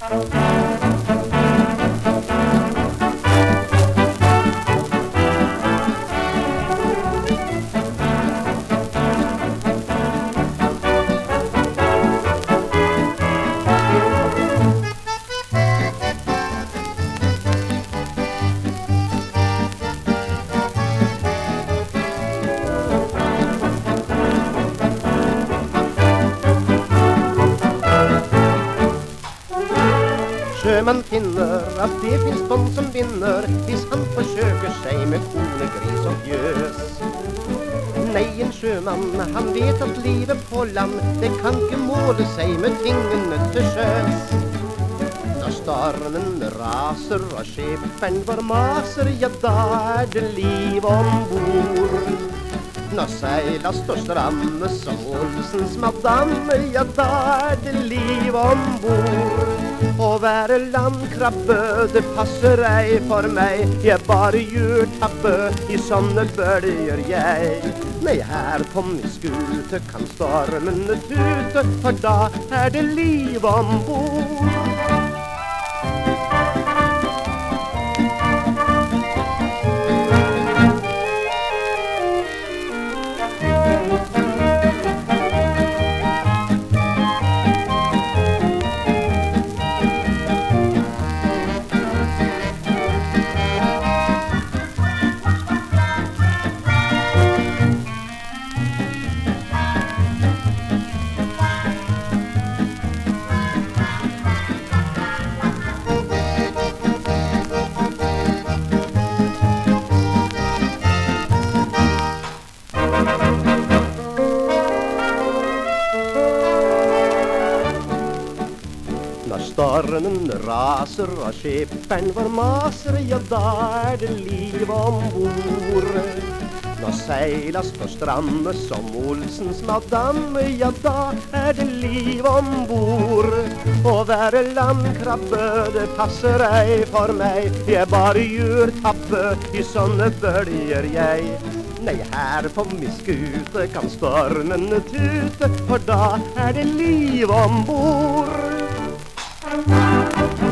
Thank Sjømann finner at det fins bånd som vinner hvis han forsøker seg med kone, gris og fjøs. Nei, en sjømann, han vet at livet på land, det kan ikke måle seg med tingene til sjøs. Når stormen raser og skipperen vår maser, ja, da er det liv om bord. Når seila står stramme som Olsens madame, ja, da er det liv om bord. Å være landkrabbe, det passer ei for meg. Jeg bare gjør i sånne bølger jeg. Når jeg er på min skute kan stormene tute, for da er det liv om bord. Når stormen raser og skipperen vår maser, ja, da er det liv om bord. Når seila står stramme som Olsens madamme, ja, da er det liv om bord. Å være landkrabbe, det passer ei for meg, jeg bare gjør tabbe, i sånne bølger jeg. Nei, her på min skute kan stormene tute, for da er det liv om bord. Thank you.